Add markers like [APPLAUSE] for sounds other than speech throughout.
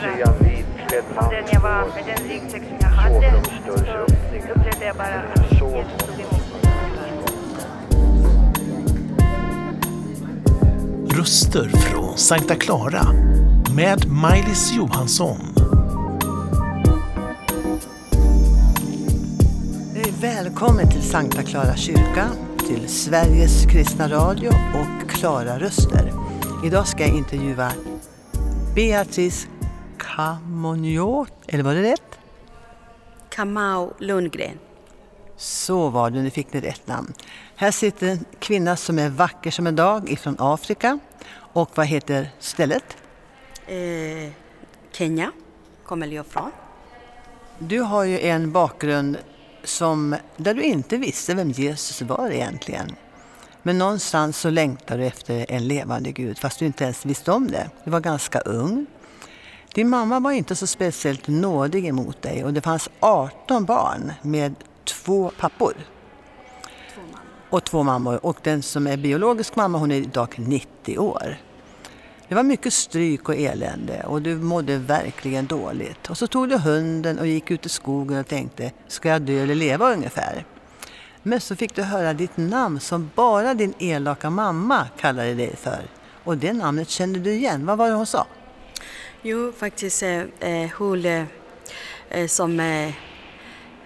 reagera som den jag var med den ryggsäck som jag hade. Så upplevde jag bara att Jesus tog emot mig. Röster från Sankta Clara med Maj-Lis Johansson. Välkommen till Sankta Clara kyrka, till Sveriges kristna radio och Klara Röster. Idag ska jag intervjua Beatrice Camonot, eller var det rätt? Kamau Lundgren. Så var det, nu fick ni rätt namn. Här sitter en kvinna som är vacker som en dag ifrån Afrika. Och vad heter stället? Eh, Kenya kommer jag från. Du har ju en bakgrund som, där du inte visste vem Jesus var egentligen. Men någonstans så längtar du efter en levande Gud fast du inte ens visste om det. Du var ganska ung. Din mamma var inte så speciellt nådig emot dig och det fanns 18 barn med två pappor. Två. Och två mammor. Och den som är biologisk mamma hon är idag 90 år. Det var mycket stryk och elände och du mådde verkligen dåligt. Och så tog du hunden och gick ut i skogen och tänkte, ska jag dö eller leva ungefär? Men så fick du höra ditt namn som bara din elaka mamma kallade dig för. Och det namnet kände du igen. Vad var det hon sa? Jo, faktiskt eh, eh hon eh, eh, som, eh,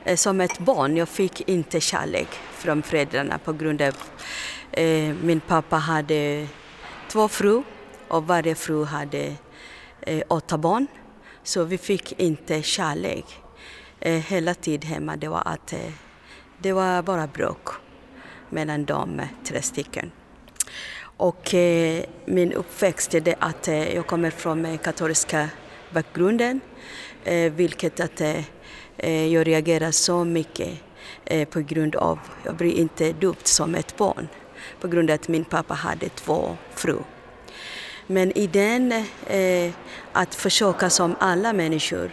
eh, som ett barn, jag fick inte kärlek från föräldrarna på grund av eh, min pappa hade två fru och varje fru hade eh, åtta barn. Så vi fick inte kärlek. Eh, hela tiden hemma det var att eh, det var bara bråk mellan de eh, tre stycken. Och eh, min uppväxt är det att eh, jag kommer från den katolska bakgrunden, eh, vilket att eh, eh, jag reagerar så mycket på grund av, jag blir inte döpt som ett barn, på grund av att min pappa hade två fru. Men i den, eh, att försöka som alla människor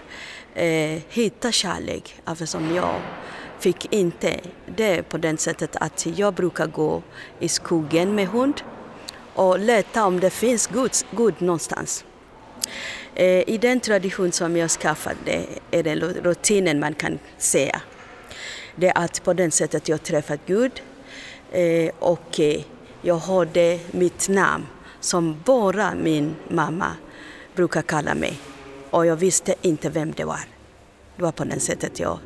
eh, hitta kärlek, eftersom jag fick inte det på det sättet att jag brukar gå i skogen med hund och leta om det finns Gud, Gud någonstans. Eh, I den tradition som jag skaffade är det rutinen man kan säga. Det är att på det sättet jag träffat Gud eh, och eh, jag hörde mitt namn som bara min mamma brukar kalla mig. Och jag visste inte vem det var. Det var på det sättet jag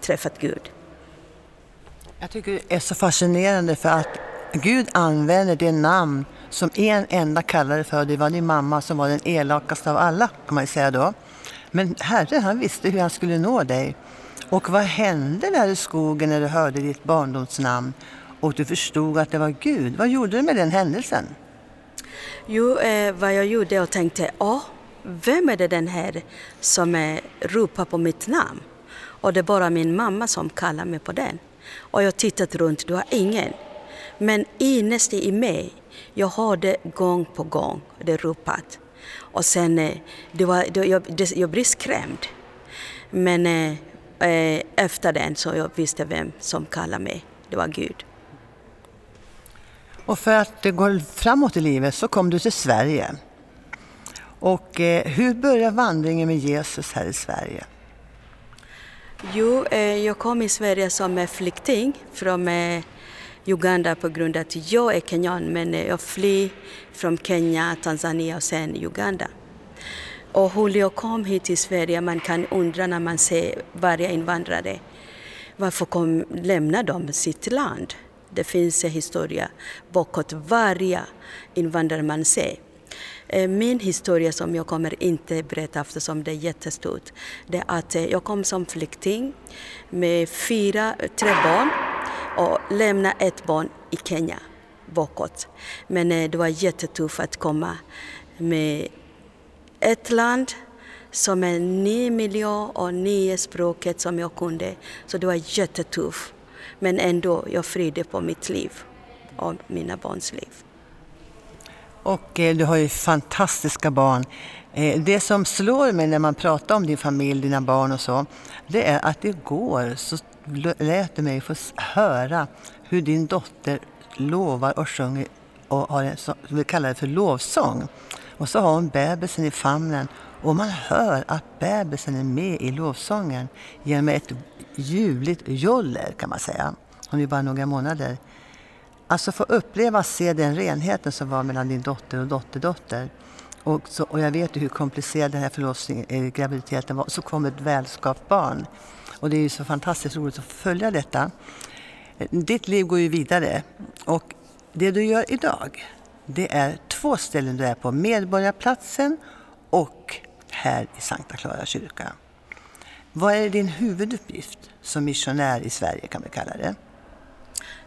träffat Gud. Jag tycker det är så fascinerande för att Gud använder det namn som en enda kallade för. Det var din mamma som var den elakaste av alla kan man säga då. Men Herren han visste hur han skulle nå dig. Och vad hände där i skogen när du hörde ditt barndomsnamn och du förstod att det var Gud? Vad gjorde du med den händelsen? Jo, eh, vad jag gjorde och tänkte, ja, vem är det den här som eh, ropar på mitt namn? Och det är bara min mamma som kallar mig på den. Och jag tittat runt, det var ingen. Men innerst i mig, jag hörde gång på gång det ropat. Och sen, eh, det var, det, jag, det, jag blev skrämd. Men eh, eh, efter den så jag visste vem som kallade mig. Det var Gud. Och för att det går framåt i livet så kom du till Sverige. Och eh, hur började vandringen med Jesus här i Sverige? Jo, eh, jag kom i Sverige som flykting från eh, Uganda på grund av att jag är kenyan men jag flyr från Kenya, Tanzania och sen Uganda. Och hur jag kom hit till Sverige, man kan undra när man ser varje invandrare, varför kom, lämnar de sitt land? Det finns en historia bakåt varje invandrare man ser. Eh, min historia som jag kommer inte berätta eftersom det är jättestort, det är att eh, jag kom som flykting med fyra, tre barn och lämna ett barn i Kenya bakåt. Men eh, det var jättetufft att komma med ett land som är ny miljö och nya språket som jag kunde. Så det var jättetufft. Men ändå, jag fridde på mitt liv och mina barns liv. Och eh, du har ju fantastiska barn. Eh, det som slår mig när man pratar om din familj, dina barn och så, det är att igår så lät du mig få höra hur din dotter lovar och sjunger och har en, vi kallar det för lovsång. Och så har hon bebisen i famnen Och man hör att bebisen är med i lovsången genom ett ljuvligt joller kan man säga. Hon är bara några månader. Alltså få uppleva och se den renheten som var mellan din dotter och dotterdotter. Och, så, och jag vet ju hur komplicerad den här förlossningen, eh, graviditeten var. Så kom ett välskapt barn. Och det är ju så fantastiskt roligt att följa detta. Eh, ditt liv går ju vidare. Och det du gör idag, det är två ställen du är på. Medborgarplatsen och här i Sankta Clara kyrka. Vad är din huvuduppgift som missionär i Sverige kan vi kalla det?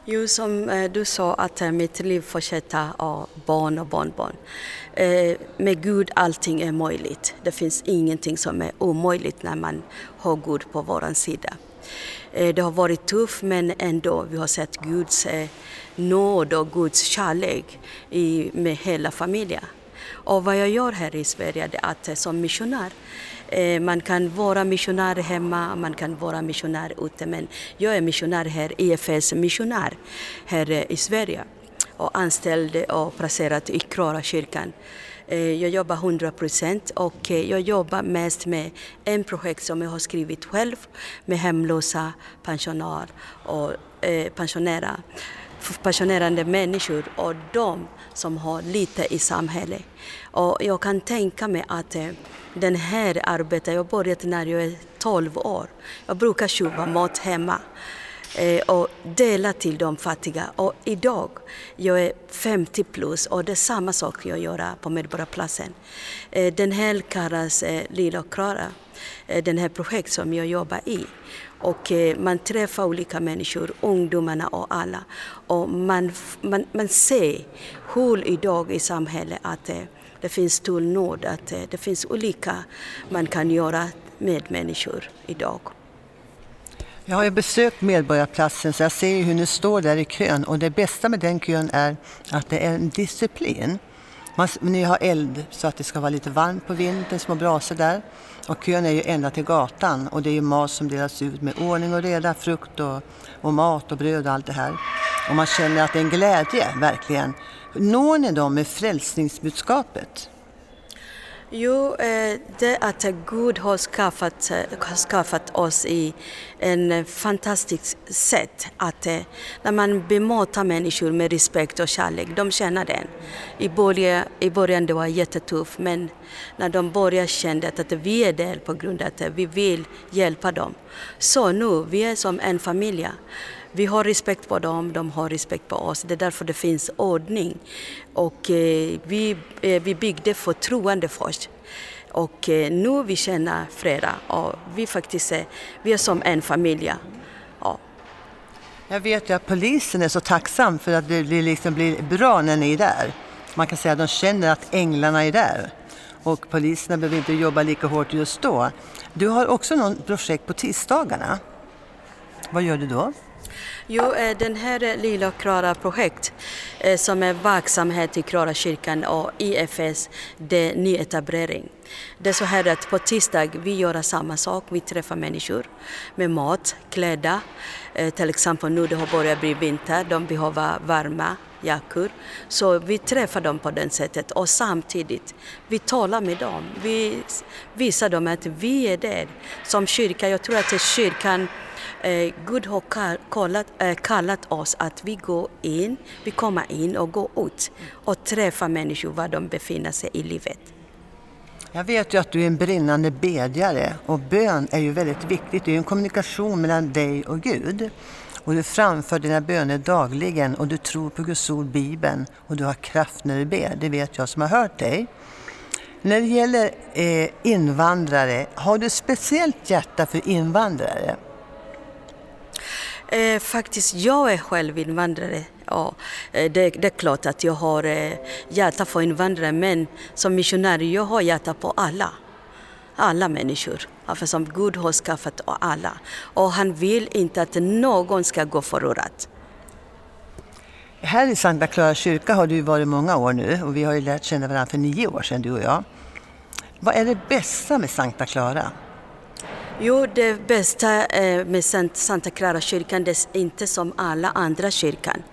Jo, som eh, du sa att eh, mitt liv fortsätter av barn och barnbarn. Eh, med Gud allting är möjligt. Det finns ingenting som är omöjligt när man har Gud på vår sida. Det har varit tufft men ändå, vi har sett Guds nåd och Guds kärlek med hela familjen. Och vad jag gör här i Sverige är att eh, som missionär eh, man kan vara missionär hemma, man kan vara missionär ute, men jag är missionär här, EFS missionär här eh, i Sverige och anställd och placerad i Klara kyrkan. Jag jobbar 100 procent och jag jobbar mest med en projekt som jag har skrivit själv med hemlösa pensionärer och pensionärer passionerande människor och de som har lite i samhället. Och jag kan tänka mig att eh, den här arbetet, jag började när jag är 12 år. Jag brukar köpa mat hemma eh, och dela till de fattiga. Och idag, jag är 50 plus och det är samma sak jag gör på Medborgarplatsen. Eh, den här kallas eh, Lilla Klara, Eh, det här projektet som jag jobbar i. Och eh, man träffar olika människor, ungdomarna och alla. Och man, man, man ser hur idag i samhället att eh, det finns stor nåd, att det finns olika man kan göra med människor idag. Jag har ju besökt Medborgarplatsen så jag ser hur ni står där i kön och det bästa med den kön är att det är en disciplin. Man, ni har eld så att det ska vara lite varmt på vintern, små brasor där. Och kön är ju ända till gatan och det är ju mat som delas ut med ordning och reda, frukt och, och mat och bröd och allt det här. Och man känner att det är en glädje, verkligen. Når ni dem med frälsningsbudskapet? Jo, eh, det att Gud har skaffat, har skaffat oss i en fantastisk sätt. Att eh, när man bemöter människor med respekt och kärlek, de känner den. I början, i början det var jättetufft, men när de började kände att vi är där på grund av att vi vill hjälpa dem. Så nu, vi är som en familj. Vi har respekt på dem, de har respekt på oss. Det är därför det finns ordning. Och eh, vi, eh, vi byggde förtroende först. Och eh, nu vi känner flera och vi faktiskt är, vi är som en familj. Ja. Jag vet ju att polisen är så tacksam för att det liksom blir bra när ni är där. Man kan säga att de känner att änglarna är där. Och poliserna behöver inte jobba lika hårt just då. Du har också något projekt på tisdagarna. Vad gör du då? Jo, eh, den här eh, Lilla Klara projekt eh, som är verksamhet i Klara kyrkan och IFS, det är nyetablering. Det är så här att på tisdag vi gör samma sak, vi träffar människor med mat, kläder. Till exempel nu det har börjat bli vinter, de behöver varma jackor. Så vi träffar dem på det sättet och samtidigt vi talar med dem. Vi visar dem att vi är där som kyrka. Jag tror att kyrkan Eh, Gud har kallat, eh, kallat oss att vi går in, vi kommer in och går ut och träffar människor var de befinner sig i livet. Jag vet ju att du är en brinnande bedjare och bön är ju väldigt viktigt. Det är en kommunikation mellan dig och Gud. Och du framför dina böner dagligen och du tror på Guds ord, Bibeln och du har kraft när du ber. Det vet jag som har hört dig. När det gäller eh, invandrare, har du ett speciellt hjärta för invandrare? Eh, faktiskt, jag är själv invandrare. Ja, eh, det, det, är klart att jag har eh, hjärta för invandrare men som missionär jag har hjärta på alla. Alla människor. Eftersom Gud har skaffat alla. Och han vill inte att någon ska gå förlorad. Här i Sankta Clara kyrka har du varit många år nu och vi har ju lärt känna varandra för nio år sedan du och jag. Vad är det bästa med Sankta Clara? Jo, det bästa eh, med Santa Clara kyrkan det är inte som alla andra kyrkan.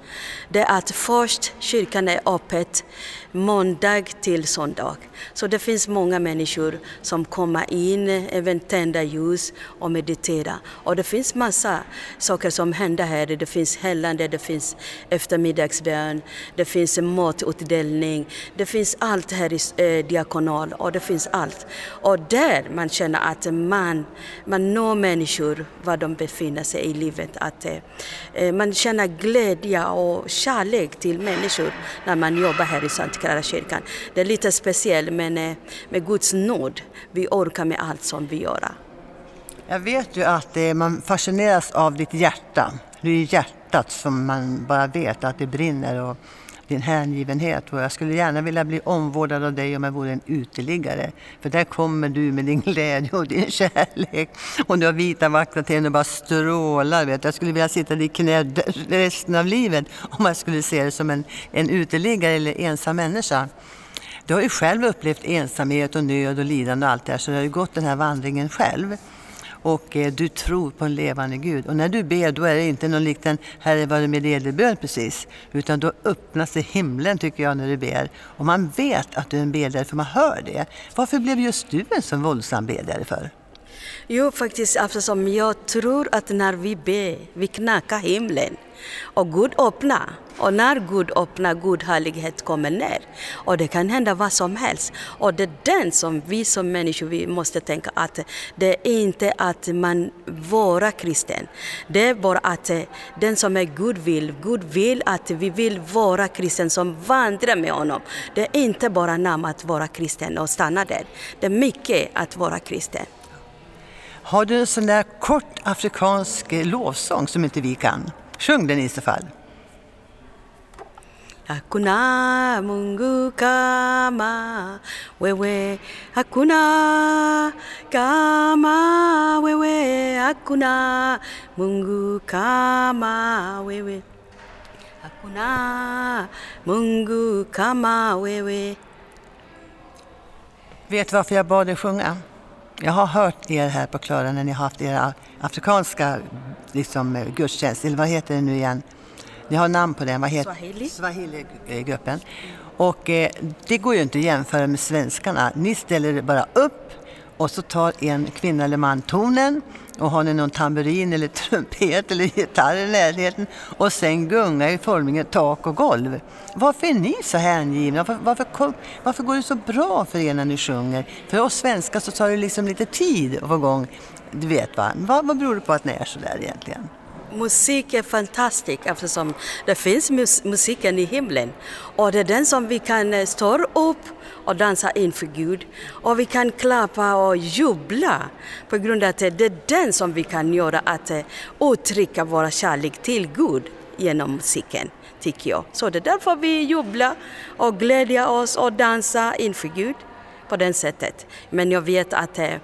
Det är att först kyrkan är öppet måndag till söndag. Så det finns många människor som kommer in, även tända ljus och meditera. Och det finns massa saker som händer här. Det finns hällande, det finns eftermiddagsbön, det finns matutdelning, det finns allt här i eh, diakonal och det finns allt. Och där man känner att man, man når människor var de befinner sig i livet. Att eh, eh man känner glädje och kärlek till människor när man jobbar här i Sankt Clara kyrkan. Det är lite speciellt men eh, med Guds nåd vi orkar med allt som vi gör. Jag vet ju att eh, man fascineras av ditt hjärta. Det är hjärtat som man bara vet att det brinner och din hängivenhet. Och jag skulle gärna vilja bli omvårdad av dig om jag vore en uteliggare. För där kommer du med din glädje och din kärlek. Och du har vita vackra tänder och bara strålar. Vet. Jag skulle vilja sitta i ditt knä resten av livet om jag skulle se dig som en, en uteliggare eller ensam människa. Du har ju själv upplevt ensamhet och nöd och lidande och allt det här så du har ju gått den här vandringen själv och eh, du tror på en levande Gud. Och när du ber då är det inte någon liten Herre var det med edelbön precis, utan då öppnas det himlen tycker jag när du ber. Och man vet att du är en bedjare för man hör det. Varför blev just du en så våldsam bedjare för? Jo, faktiskt eftersom jag tror att när vi ber, vi knackar himlen och Gud öppnar. Och när Gud öppnar, Gud härlighet kommer ner. Och det kan hända vad som helst. Och det är den som vi som människor vi måste tänka att det är inte att man vara kristen. Det är bara att eh, den som är Gud vill, Gud vill att vi vill vara kristen som vandrar med honom. Det är inte bara namn att vara kristen och stanna där. Det är mycket att vara kristen. Har du en sån där kort afrikansk lovsång som inte vi kan? Sjung den i så fall. Hakuna Mungu kama wewe, hakuna kama wewe, hakuna Mungu kama wewe, hakuna Mungu kama wewe. Vet du varför jag bad dig sjunga? Jag har hört er här på Klara när ni har haft era afrikanska liksom, gudstjänst, eller vad heter det nu igen? Ni har namn på den, vad heter Swahili. Swahili-gruppen. Och eh, det går ju inte att jämföra med svenskarna. Ni ställer bara upp och så tar en kvinna eller man tonen och har ni någon tamburin eller [LAUGHS] trumpet eller gitarr i närheten och sen gunga i formningen tak och golv. Varför är ni så hängivna? Varför, varför, varför går det så bra för er när ni sjunger? För oss svenskar så tar det liksom lite tid att få igång, du vet va? Vad, vad beror det på att ni är så där egentligen? Musik är fantastiskt eftersom det finns mus musiken i himlen. Och det är den som vi kan eh, stå upp och dansa inför Gud. Och vi kan klappa och jubla på grund av att det är den som vi kan göra att eh, uttrycka vår kärlek till Gud genom musiken, tycker jag. Så det är därför vi jublar och glädjer oss och dansar inför Gud på det sättet. Men jag vet att eh,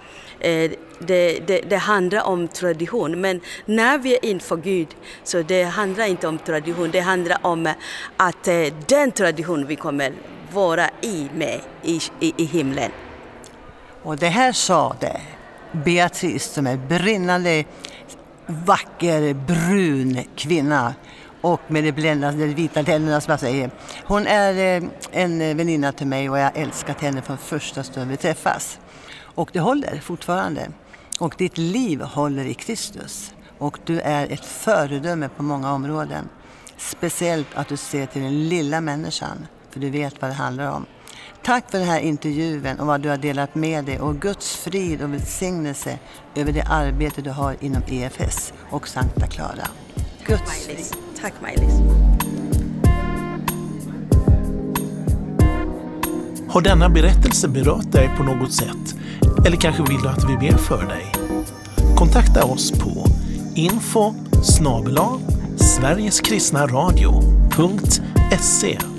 eh, det, det, det, handlar om tradition. Men när vi är inför Gud så det handlar inte om tradition. Det handlar om eh, att eh, den tradition vi kommer vara i mig i, i, i himlen. Och det här sa det Beatrice som är brinnande vacker brun kvinna och med de bländande vita tänderna som jag säger. Hon är eh, en eh, väninna till mig och jag har älskat henne från första stund vi träffas. Och det håller fortfarande. Och ditt liv håller i Kristus. Och du är ett föredöme på många områden. Speciellt att du ser till den lilla människan, för du vet vad det handlar om. Tack för den här intervjun och vad du har delat med dig och Guds frid och välsignelse över det arbete du har inom EFS och Sankta Clara. Guds frid. Tack Maj-Lis. Har denna berättelse berört dig på något sätt? Eller kanske vill du att vi ber för dig? Kontakta oss på info snabel-a sverigeskristnaradio.se